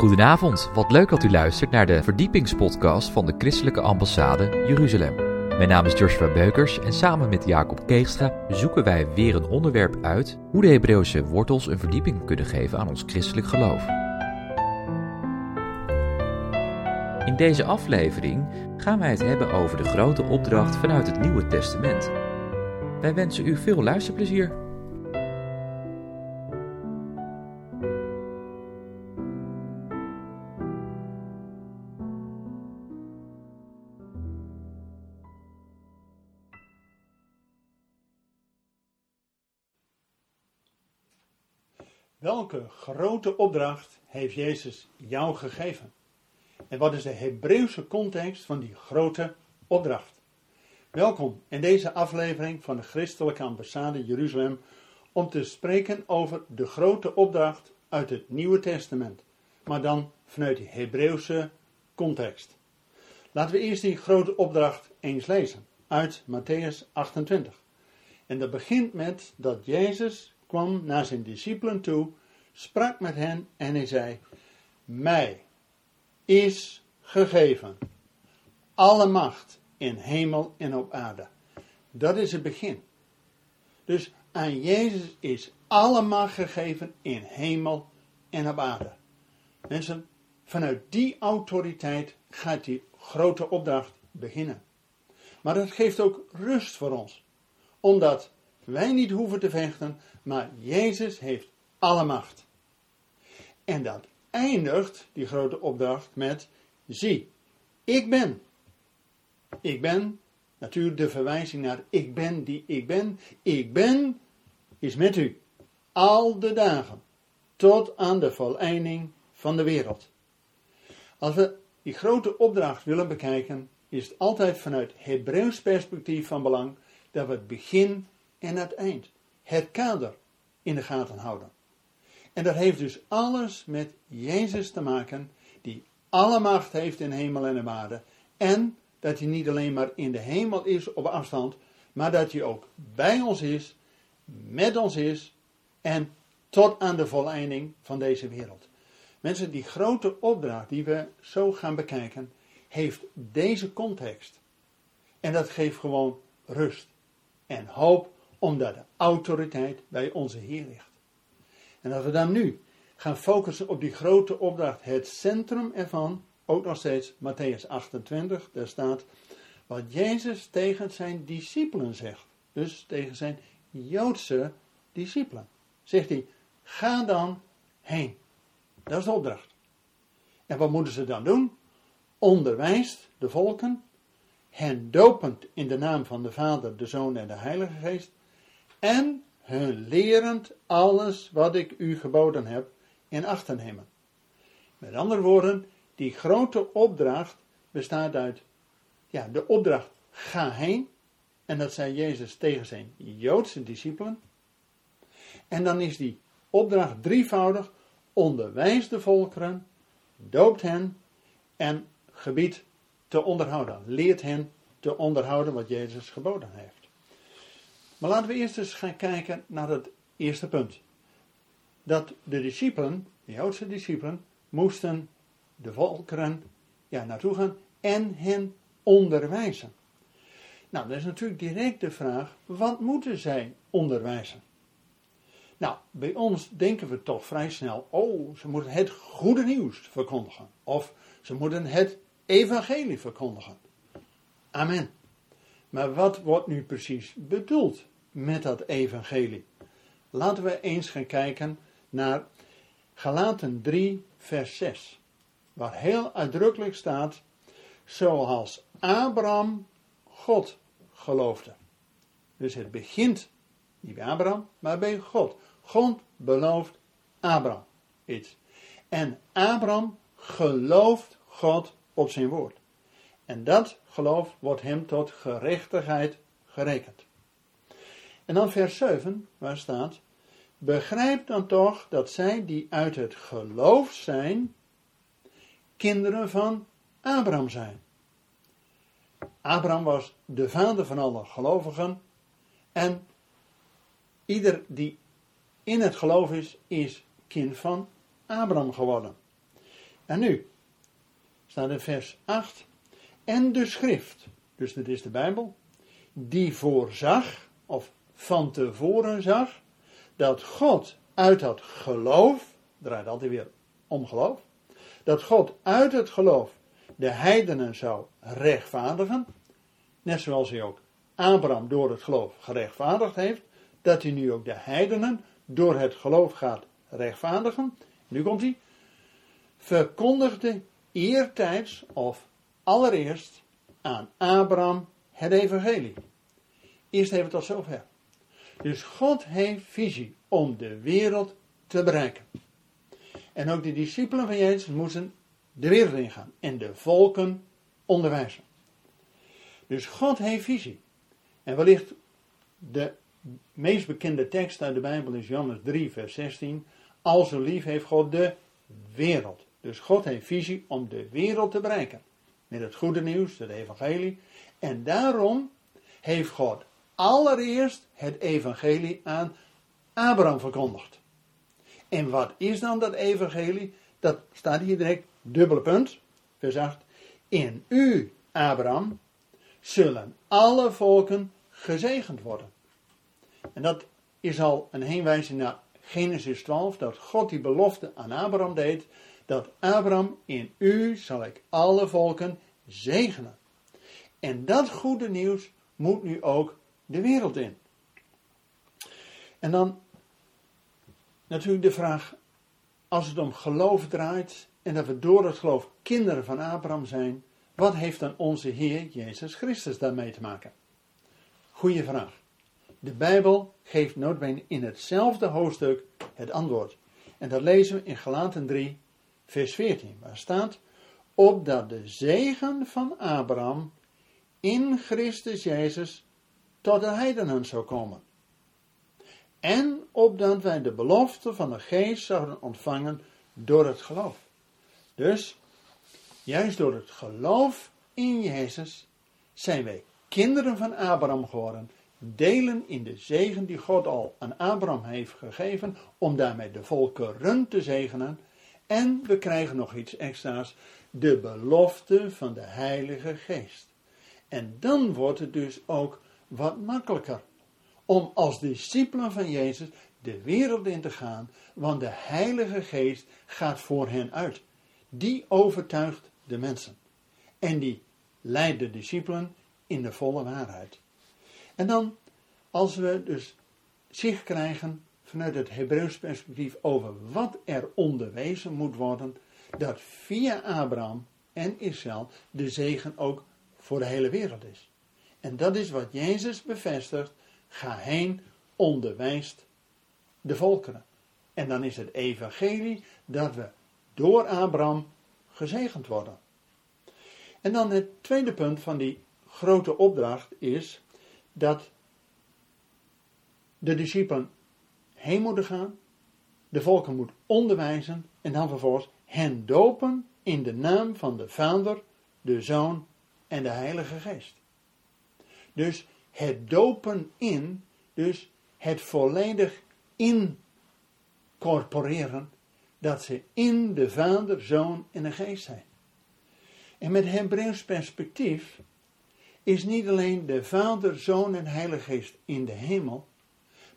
Goedenavond, wat leuk dat u luistert naar de verdiepingspodcast van de Christelijke Ambassade Jeruzalem. Mijn naam is Joshua Beukers en samen met Jacob Keegstra zoeken wij weer een onderwerp uit hoe de Hebreeuwse wortels een verdieping kunnen geven aan ons christelijk geloof. In deze aflevering gaan wij het hebben over de grote opdracht vanuit het Nieuwe Testament. Wij wensen u veel luisterplezier. Welke grote opdracht heeft Jezus jou gegeven? En wat is de Hebreeuwse context van die grote opdracht? Welkom in deze aflevering van de Christelijke Ambassade Jeruzalem om te spreken over de grote opdracht uit het Nieuwe Testament, maar dan vanuit die Hebreeuwse context. Laten we eerst die grote opdracht eens lezen uit Matthäus 28. En dat begint met dat Jezus kwam naar zijn discipelen toe, sprak met hen en hij zei: Mij is gegeven alle macht in hemel en op aarde. Dat is het begin. Dus aan Jezus is alle macht gegeven in hemel en op aarde. Mensen, vanuit die autoriteit gaat die grote opdracht beginnen. Maar dat geeft ook rust voor ons. Omdat wij niet hoeven te vechten, maar Jezus heeft alle macht. En dat eindigt, die grote opdracht, met: Zie, ik ben. Ik ben, natuurlijk de verwijzing naar ik ben die ik ben. Ik ben is met u. Al de dagen. Tot aan de voleinding van de wereld. Als we die grote opdracht willen bekijken, is het altijd vanuit Hebreeuws perspectief van belang dat we het begin en het eind, het kader, in de gaten houden. En dat heeft dus alles met Jezus te maken, die alle macht heeft in hemel en de aarde. En dat hij niet alleen maar in de hemel is op afstand, maar dat hij ook bij ons is, met ons is en tot aan de voleinding van deze wereld. Mensen, die grote opdracht die we zo gaan bekijken, heeft deze context. En dat geeft gewoon rust en hoop, omdat de autoriteit bij onze Heer ligt. En als we dan nu gaan focussen op die grote opdracht, het centrum ervan, ook nog steeds Matthäus 28, daar staat wat Jezus tegen zijn discipelen zegt. Dus tegen zijn Joodse discipelen. Zegt hij, ga dan heen. Dat is de opdracht. En wat moeten ze dan doen? Onderwijst de volken, hen dopend in de naam van de Vader, de Zoon en de Heilige Geest, en hun lerend alles wat ik u geboden heb in acht te nemen. Met andere woorden, die grote opdracht bestaat uit, ja, de opdracht ga heen, en dat zei Jezus tegen zijn Joodse discipelen. En dan is die opdracht drievoudig, onderwijs de volkeren, doopt hen en gebied te onderhouden. Leert hen te onderhouden wat Jezus geboden heeft. Maar laten we eerst eens gaan kijken naar het eerste punt. Dat de discipelen, de Joodse discipelen, moesten de volkeren ja, naartoe gaan en hen onderwijzen. Nou, dat is natuurlijk direct de vraag, wat moeten zij onderwijzen? Nou, bij ons denken we toch vrij snel, oh, ze moeten het goede nieuws verkondigen. Of ze moeten het evangelie verkondigen. Amen. Maar wat wordt nu precies bedoeld met dat evangelie? Laten we eens gaan kijken naar Galaten 3, vers 6. Waar heel uitdrukkelijk staat, zoals Abraham God geloofde. Dus het begint niet bij Abraham, maar bij God. God belooft Abraham iets. En Abraham gelooft God op zijn woord. En dat geloof wordt hem tot gerechtigheid gerekend. En dan vers 7, waar staat: Begrijp dan toch dat zij die uit het geloof zijn, kinderen van Abraham zijn. Abraham was de vader van alle gelovigen en ieder die in het geloof is, is kind van Abraham geworden. En nu staat in vers 8. En de schrift, dus dat is de Bijbel, die voorzag, of van tevoren zag, dat God uit dat geloof, draait altijd weer om geloof, dat God uit het geloof de heidenen zou rechtvaardigen, net zoals hij ook Abraham door het geloof gerechtvaardigd heeft, dat hij nu ook de heidenen door het geloof gaat rechtvaardigen. Nu komt hij. Verkondigde eertijds of allereerst aan Abraham het evangelie. Eerst even tot zover. Dus God heeft visie om de wereld te bereiken. En ook de discipelen van Jezus moesten de wereld ingaan en de volken onderwijzen. Dus God heeft visie. En wellicht de meest bekende tekst uit de Bijbel is Johannes 3, vers 16. Al zo lief heeft God de wereld. Dus God heeft visie om de wereld te bereiken. Met het goede nieuws, het evangelie. En daarom heeft God allereerst het evangelie aan Abraham verkondigd. En wat is dan dat evangelie? Dat staat hier direct, dubbele punt, vers 8. In u, Abraham, zullen alle volken gezegend worden. En dat is al een heenwijzing naar Genesis 12, dat God die belofte aan Abraham deed, dat Abraham in u zal ik alle volken zegenen. En dat goede nieuws moet nu ook de wereld in. En dan natuurlijk de vraag, als het om geloof draait en dat we door het geloof kinderen van Abraham zijn, wat heeft dan onze Heer Jezus Christus daarmee te maken? Goeie vraag. De Bijbel geeft noodbeen in hetzelfde hoofdstuk het antwoord. En dat lezen we in Galaten 3, vers 14, waar staat: Opdat de zegen van Abraham in Christus Jezus tot de heidenen zou komen. En opdat wij de belofte van de geest zouden ontvangen door het geloof. Dus, juist door het geloof in Jezus zijn wij kinderen van Abraham geworden, delen in de zegen die God al aan Abraham heeft gegeven, om daarmee de volkeren te zegenen. En we krijgen nog iets extra's, de belofte van de Heilige Geest. En dan wordt het dus ook wat makkelijker om als discipelen van Jezus de wereld in te gaan, want de Heilige Geest gaat voor hen uit. Die overtuigt de mensen. En die leidt de discipelen in de volle waarheid. En dan, als we dus zicht krijgen vanuit het Hebreeuws perspectief over wat er onderwezen moet worden, dat via Abraham en Israël de zegen ook voor de hele wereld is. En dat is wat Jezus bevestigt. Ga heen, onderwijst de volkeren. En dan is het evangelie dat we door Abraham gezegend worden. En dan het tweede punt van die grote opdracht is dat de discipelen heen moeten gaan, de volken moet onderwijzen en dan vervolgens hen dopen in de naam van de Vader, de Zoon en de Heilige Geest. Dus het dopen in, dus het volledig incorporeren, dat ze in de Vader, Zoon en de Geest zijn. En met Hebreeuws perspectief is niet alleen de Vader, Zoon en Heilige Geest in de hemel,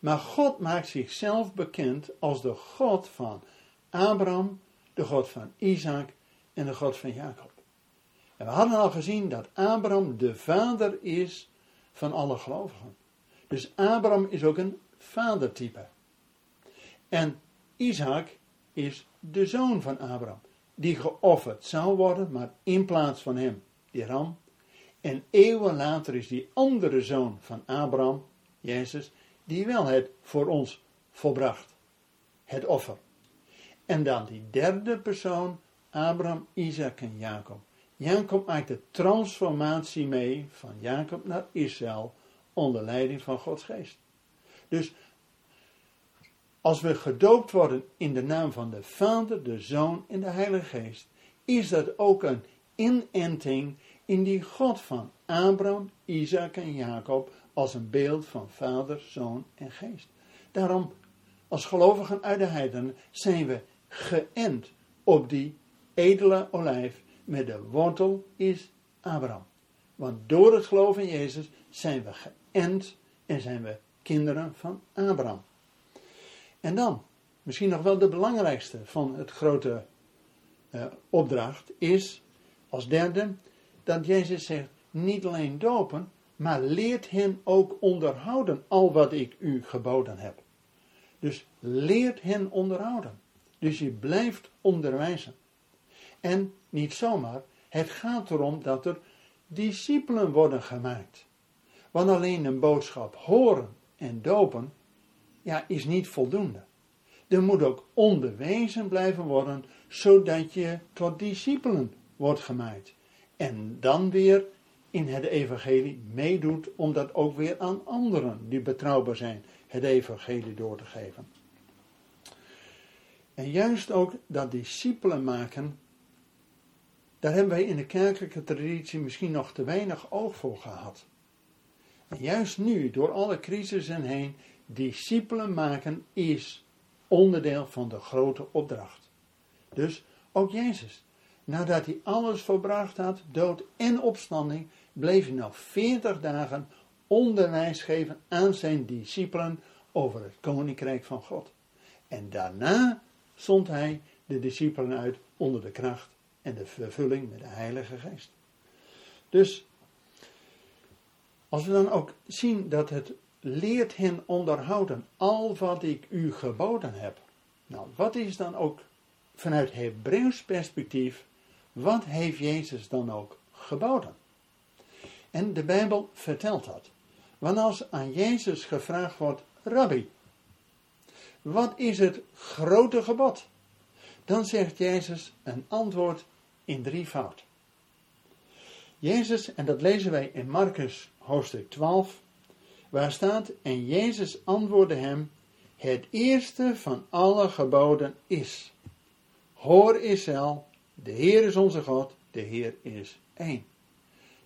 maar God maakt zichzelf bekend als de God van Abraham, de God van Isaac en de God van Jacob. En we hadden al gezien dat Abraham de vader is van alle gelovigen. Dus Abraham is ook een vadertype. En Isaac is de zoon van Abraham, die geofferd zou worden, maar in plaats van hem, die ram. En eeuwen later is die andere zoon van Abraham, Jezus, die wel het voor ons volbracht. Het offer. En dan die derde persoon, Abraham, Isaac en Jacob. Jacob maakt de transformatie mee van Jacob naar Israël onder leiding van Gods geest. Dus als we gedoopt worden in de naam van de Vader, de Zoon en de Heilige Geest, is dat ook een inenting in die God van Abraham, Isaac en Jacob als een beeld van Vader, Zoon en Geest. Daarom, als gelovigen uit de heidenen, zijn we geënt op die edele olijf met de wortel is Abraham. Want door het geloof in Jezus zijn we geënt en zijn we kinderen van Abraham. En dan, misschien nog wel de belangrijkste van het grote uh, opdracht, is als derde dat Jezus zegt: niet alleen dopen, maar leert hen ook onderhouden al wat ik u geboden heb. Dus leert hen onderhouden. Dus je blijft onderwijzen. En niet zomaar, het gaat erom dat er discipelen worden gemaakt. Want alleen een boodschap horen en dopen, ja, is niet voldoende. Er moet ook onderwezen blijven worden, zodat je tot discipelen wordt gemaakt. En dan weer in het evangelie meedoet om dat ook weer aan anderen die betrouwbaar zijn, het evangelie door te geven. En juist ook dat discipelen maken, daar hebben wij in de kerkelijke traditie misschien nog te weinig oog voor gehad. En juist nu, door alle crisissen heen, discipelen maken is onderdeel van de grote opdracht. Dus ook Jezus, nadat hij alles volbracht had, dood en opstanding, bleef hij nog veertig dagen onderwijs geven aan zijn discipelen over het koninkrijk van God. En daarna zond hij de discipelen uit onder de kracht en de vervulling met de Heilige Geest. Dus, als we dan ook zien dat het leert hen onderhouden al wat ik u geboden heb. Nou, wat is dan ook vanuit Hebreeuws perspectief, wat heeft Jezus dan ook geboden? En de Bijbel vertelt dat. Want als aan Jezus gevraagd wordt, Rabbi, wat is het grote gebod? Dan zegt Jezus een antwoord in drie fout. Jezus, en dat lezen wij in Marcus hoofdstuk 12, waar staat, en Jezus antwoordde hem, het eerste van alle geboden is, hoor Israël, de Heer is onze God, de Heer is één.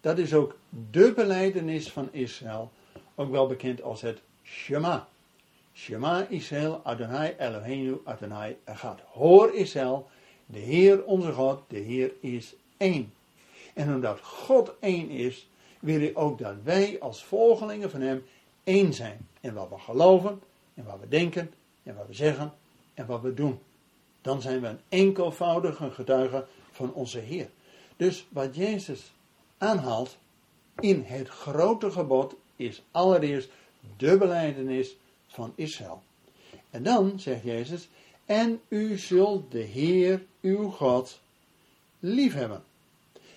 Dat is ook de beleidenis van Israël, ook wel bekend als het Shema. Shema Israël, Adonai Eloheinu, Adonai Echad. Hoor Israël, de Heer onze God, de Heer is één. En omdat God één is, wil hij ook dat wij als volgelingen van Hem één zijn. In wat we geloven, in wat we denken, in wat we zeggen en wat we doen. Dan zijn we een enkelvoudige getuige van onze Heer. Dus wat Jezus aanhaalt in het grote gebod is allereerst de beleidenis van Israël. En dan zegt Jezus, en u zult de Heer, uw God, liefhebben.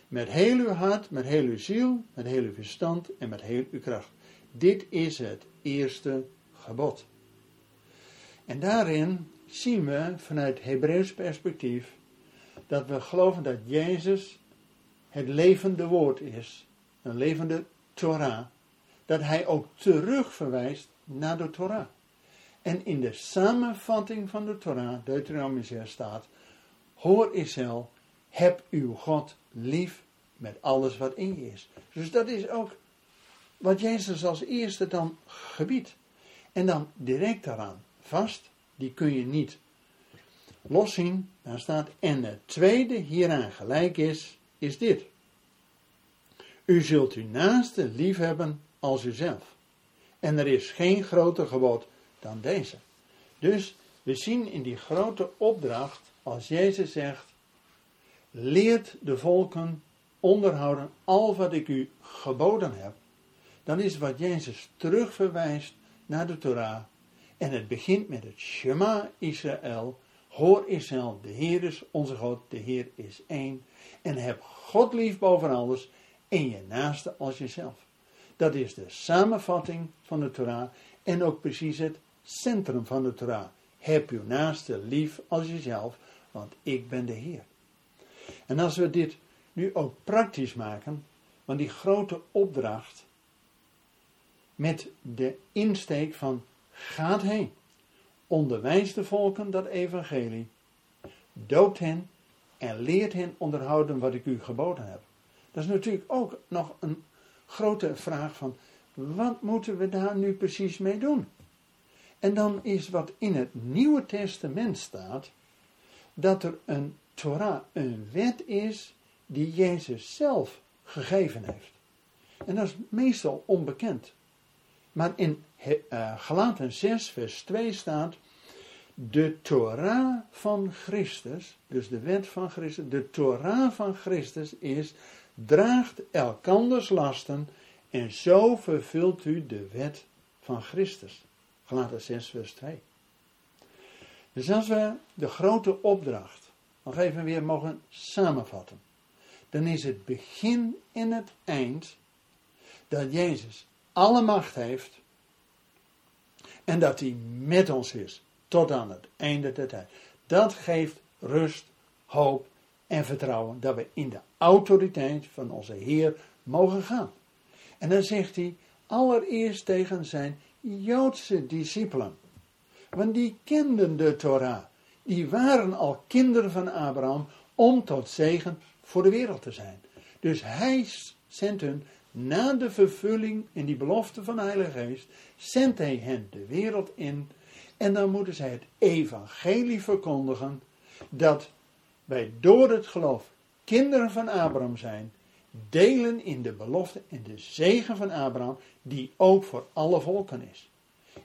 Met heel uw hart, met heel uw ziel, met heel uw verstand en met heel uw kracht. Dit is het eerste gebod. En daarin zien we vanuit Hebreeuws perspectief dat we geloven dat Jezus het levende woord is, een levende Torah, dat hij ook terugverwijst naar de Torah. En in de samenvatting van de Torah, Deuteronomie 6 staat, hoor Israël, heb uw God lief met alles wat in je is. Dus dat is ook wat Jezus als eerste dan gebiedt. En dan direct daaraan vast, die kun je niet loszien. Daar staat, en het tweede hieraan gelijk is, is dit. U zult uw naaste lief hebben als uzelf. En er is geen groter gebod dan deze. Dus we zien in die grote opdracht, als Jezus zegt, leert de volken onderhouden al wat ik u geboden heb, dan is wat Jezus terugverwijst naar de Torah. En het begint met het Shema Israël. Hoor Israël, de Heer is onze God, de Heer is één. En heb God lief boven alles en je naaste als jezelf. Dat is de samenvatting van de Torah en ook precies het centrum van de Torah. Heb je naaste lief als jezelf, want ik ben de Heer. En als we dit nu ook praktisch maken, want die grote opdracht met de insteek van gaat heen, onderwijs de volken dat evangelie, doopt hen en leert hen onderhouden wat ik u geboden heb. Dat is natuurlijk ook nog een grote vraag van wat moeten we daar nu precies mee doen? En dan is wat in het Nieuwe Testament staat, dat er een Torah een wet is die Jezus zelf gegeven heeft. En dat is meestal onbekend. Maar in uh, Galaten 6, vers 2 staat: De Torah van Christus, dus de wet van Christus, de Torah van Christus is: draagt elkanders lasten en zo vervult u de wet van Christus. Galaten 6, vers 2. Dus als we de grote opdracht nog even weer mogen samenvatten, dan is het begin en het eind dat Jezus alle macht heeft en dat hij met ons is tot aan het einde der tijd. Dat geeft rust, hoop en vertrouwen dat we in de autoriteit van onze Heer mogen gaan. En dan zegt hij allereerst tegen zijn Joodse discipelen. Want die kenden de Torah. Die waren al kinderen van Abraham om tot zegen voor de wereld te zijn. Dus hij zendt hun na de vervulling in die belofte van de Heilige Geest, zendt hij hen de wereld in. En dan moeten zij het evangelie verkondigen dat wij door het geloof kinderen van Abraham zijn, delen in de belofte en de zegen van Abraham, die ook voor alle volken is.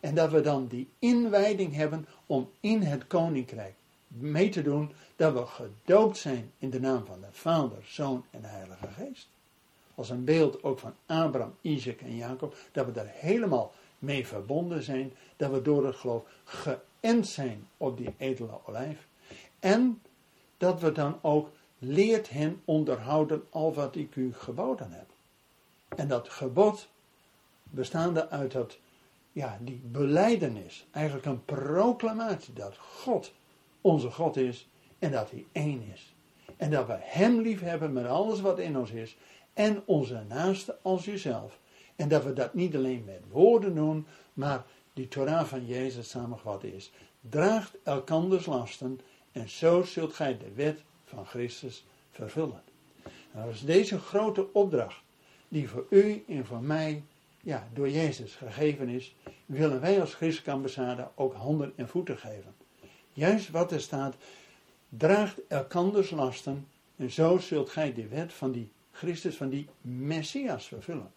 En dat we dan die inwijding hebben om in het koninkrijk mee te doen, dat we gedoopt zijn in de naam van de Vader, Zoon en Heilige Geest. Als een beeld ook van Abraham, Isaac en Jacob, dat we daar helemaal mee verbonden zijn, dat we door het geloof geënt zijn op die edele olijf. En dat we dan ook leert hen onderhouden al wat ik u geboden heb. En dat gebod, bestaande uit dat, ja, die beleidenis, eigenlijk een proclamatie dat God onze God is en dat Hij één is. En dat we Hem lief hebben met alles wat in ons is en onze naaste als jezelf. En dat we dat niet alleen met woorden doen, maar die Torah van Jezus samengevat is. Draagt elkanders lasten en zo zult gij de wet van Christus vervullen. Nou, dat is deze grote opdracht die voor u en voor mij ja, door Jezus gegeven is, willen wij als christelijke ambassade ook handen en voeten geven. Juist wat er staat, draagt elkanders lasten en zo zult gij de wet van die Christus, van die Messias vervullen.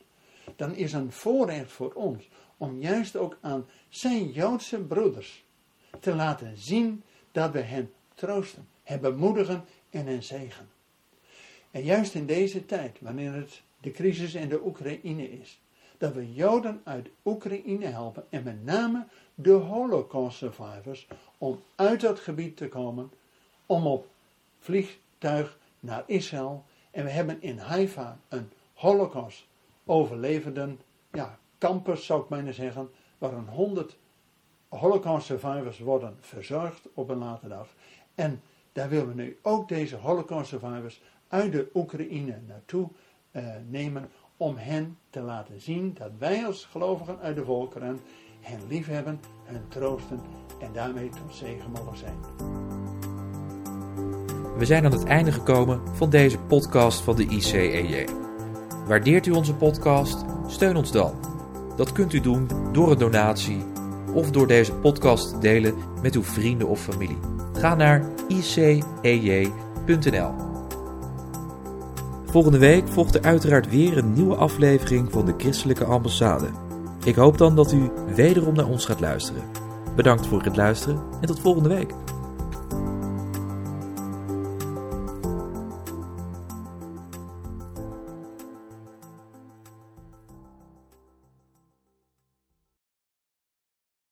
Dan is een voorrecht voor ons om juist ook aan zijn Joodse broeders te laten zien dat we hen troosten, hen bemoedigen en hen zegen. En juist in deze tijd, wanneer het de crisis in de Oekraïne is, dat we Joden uit Oekraïne helpen en met name de Holocaust survivors om uit dat gebied te komen, om op vliegtuig naar Israël. En we hebben in Haifa een Holocaust overlevenden, ja, campus zou ik bijna zeggen, waar een honderd Holocaust survivors worden verzorgd op een later dag. En daar willen we nu ook deze Holocaust survivors uit de Oekraïne naartoe uh, nemen om hen te laten zien dat wij als gelovigen uit de volkeren hen liefhebben, hen troosten en daarmee tot zegen mogen zijn. We zijn aan het einde gekomen van deze podcast van de ICEJ. Waardeert u onze podcast? Steun ons dan. Dat kunt u doen door een donatie of door deze podcast te delen met uw vrienden of familie. Ga naar icej.nl. Volgende week volgt er uiteraard weer een nieuwe aflevering van de Christelijke Ambassade. Ik hoop dan dat u wederom naar ons gaat luisteren. Bedankt voor het luisteren en tot volgende week.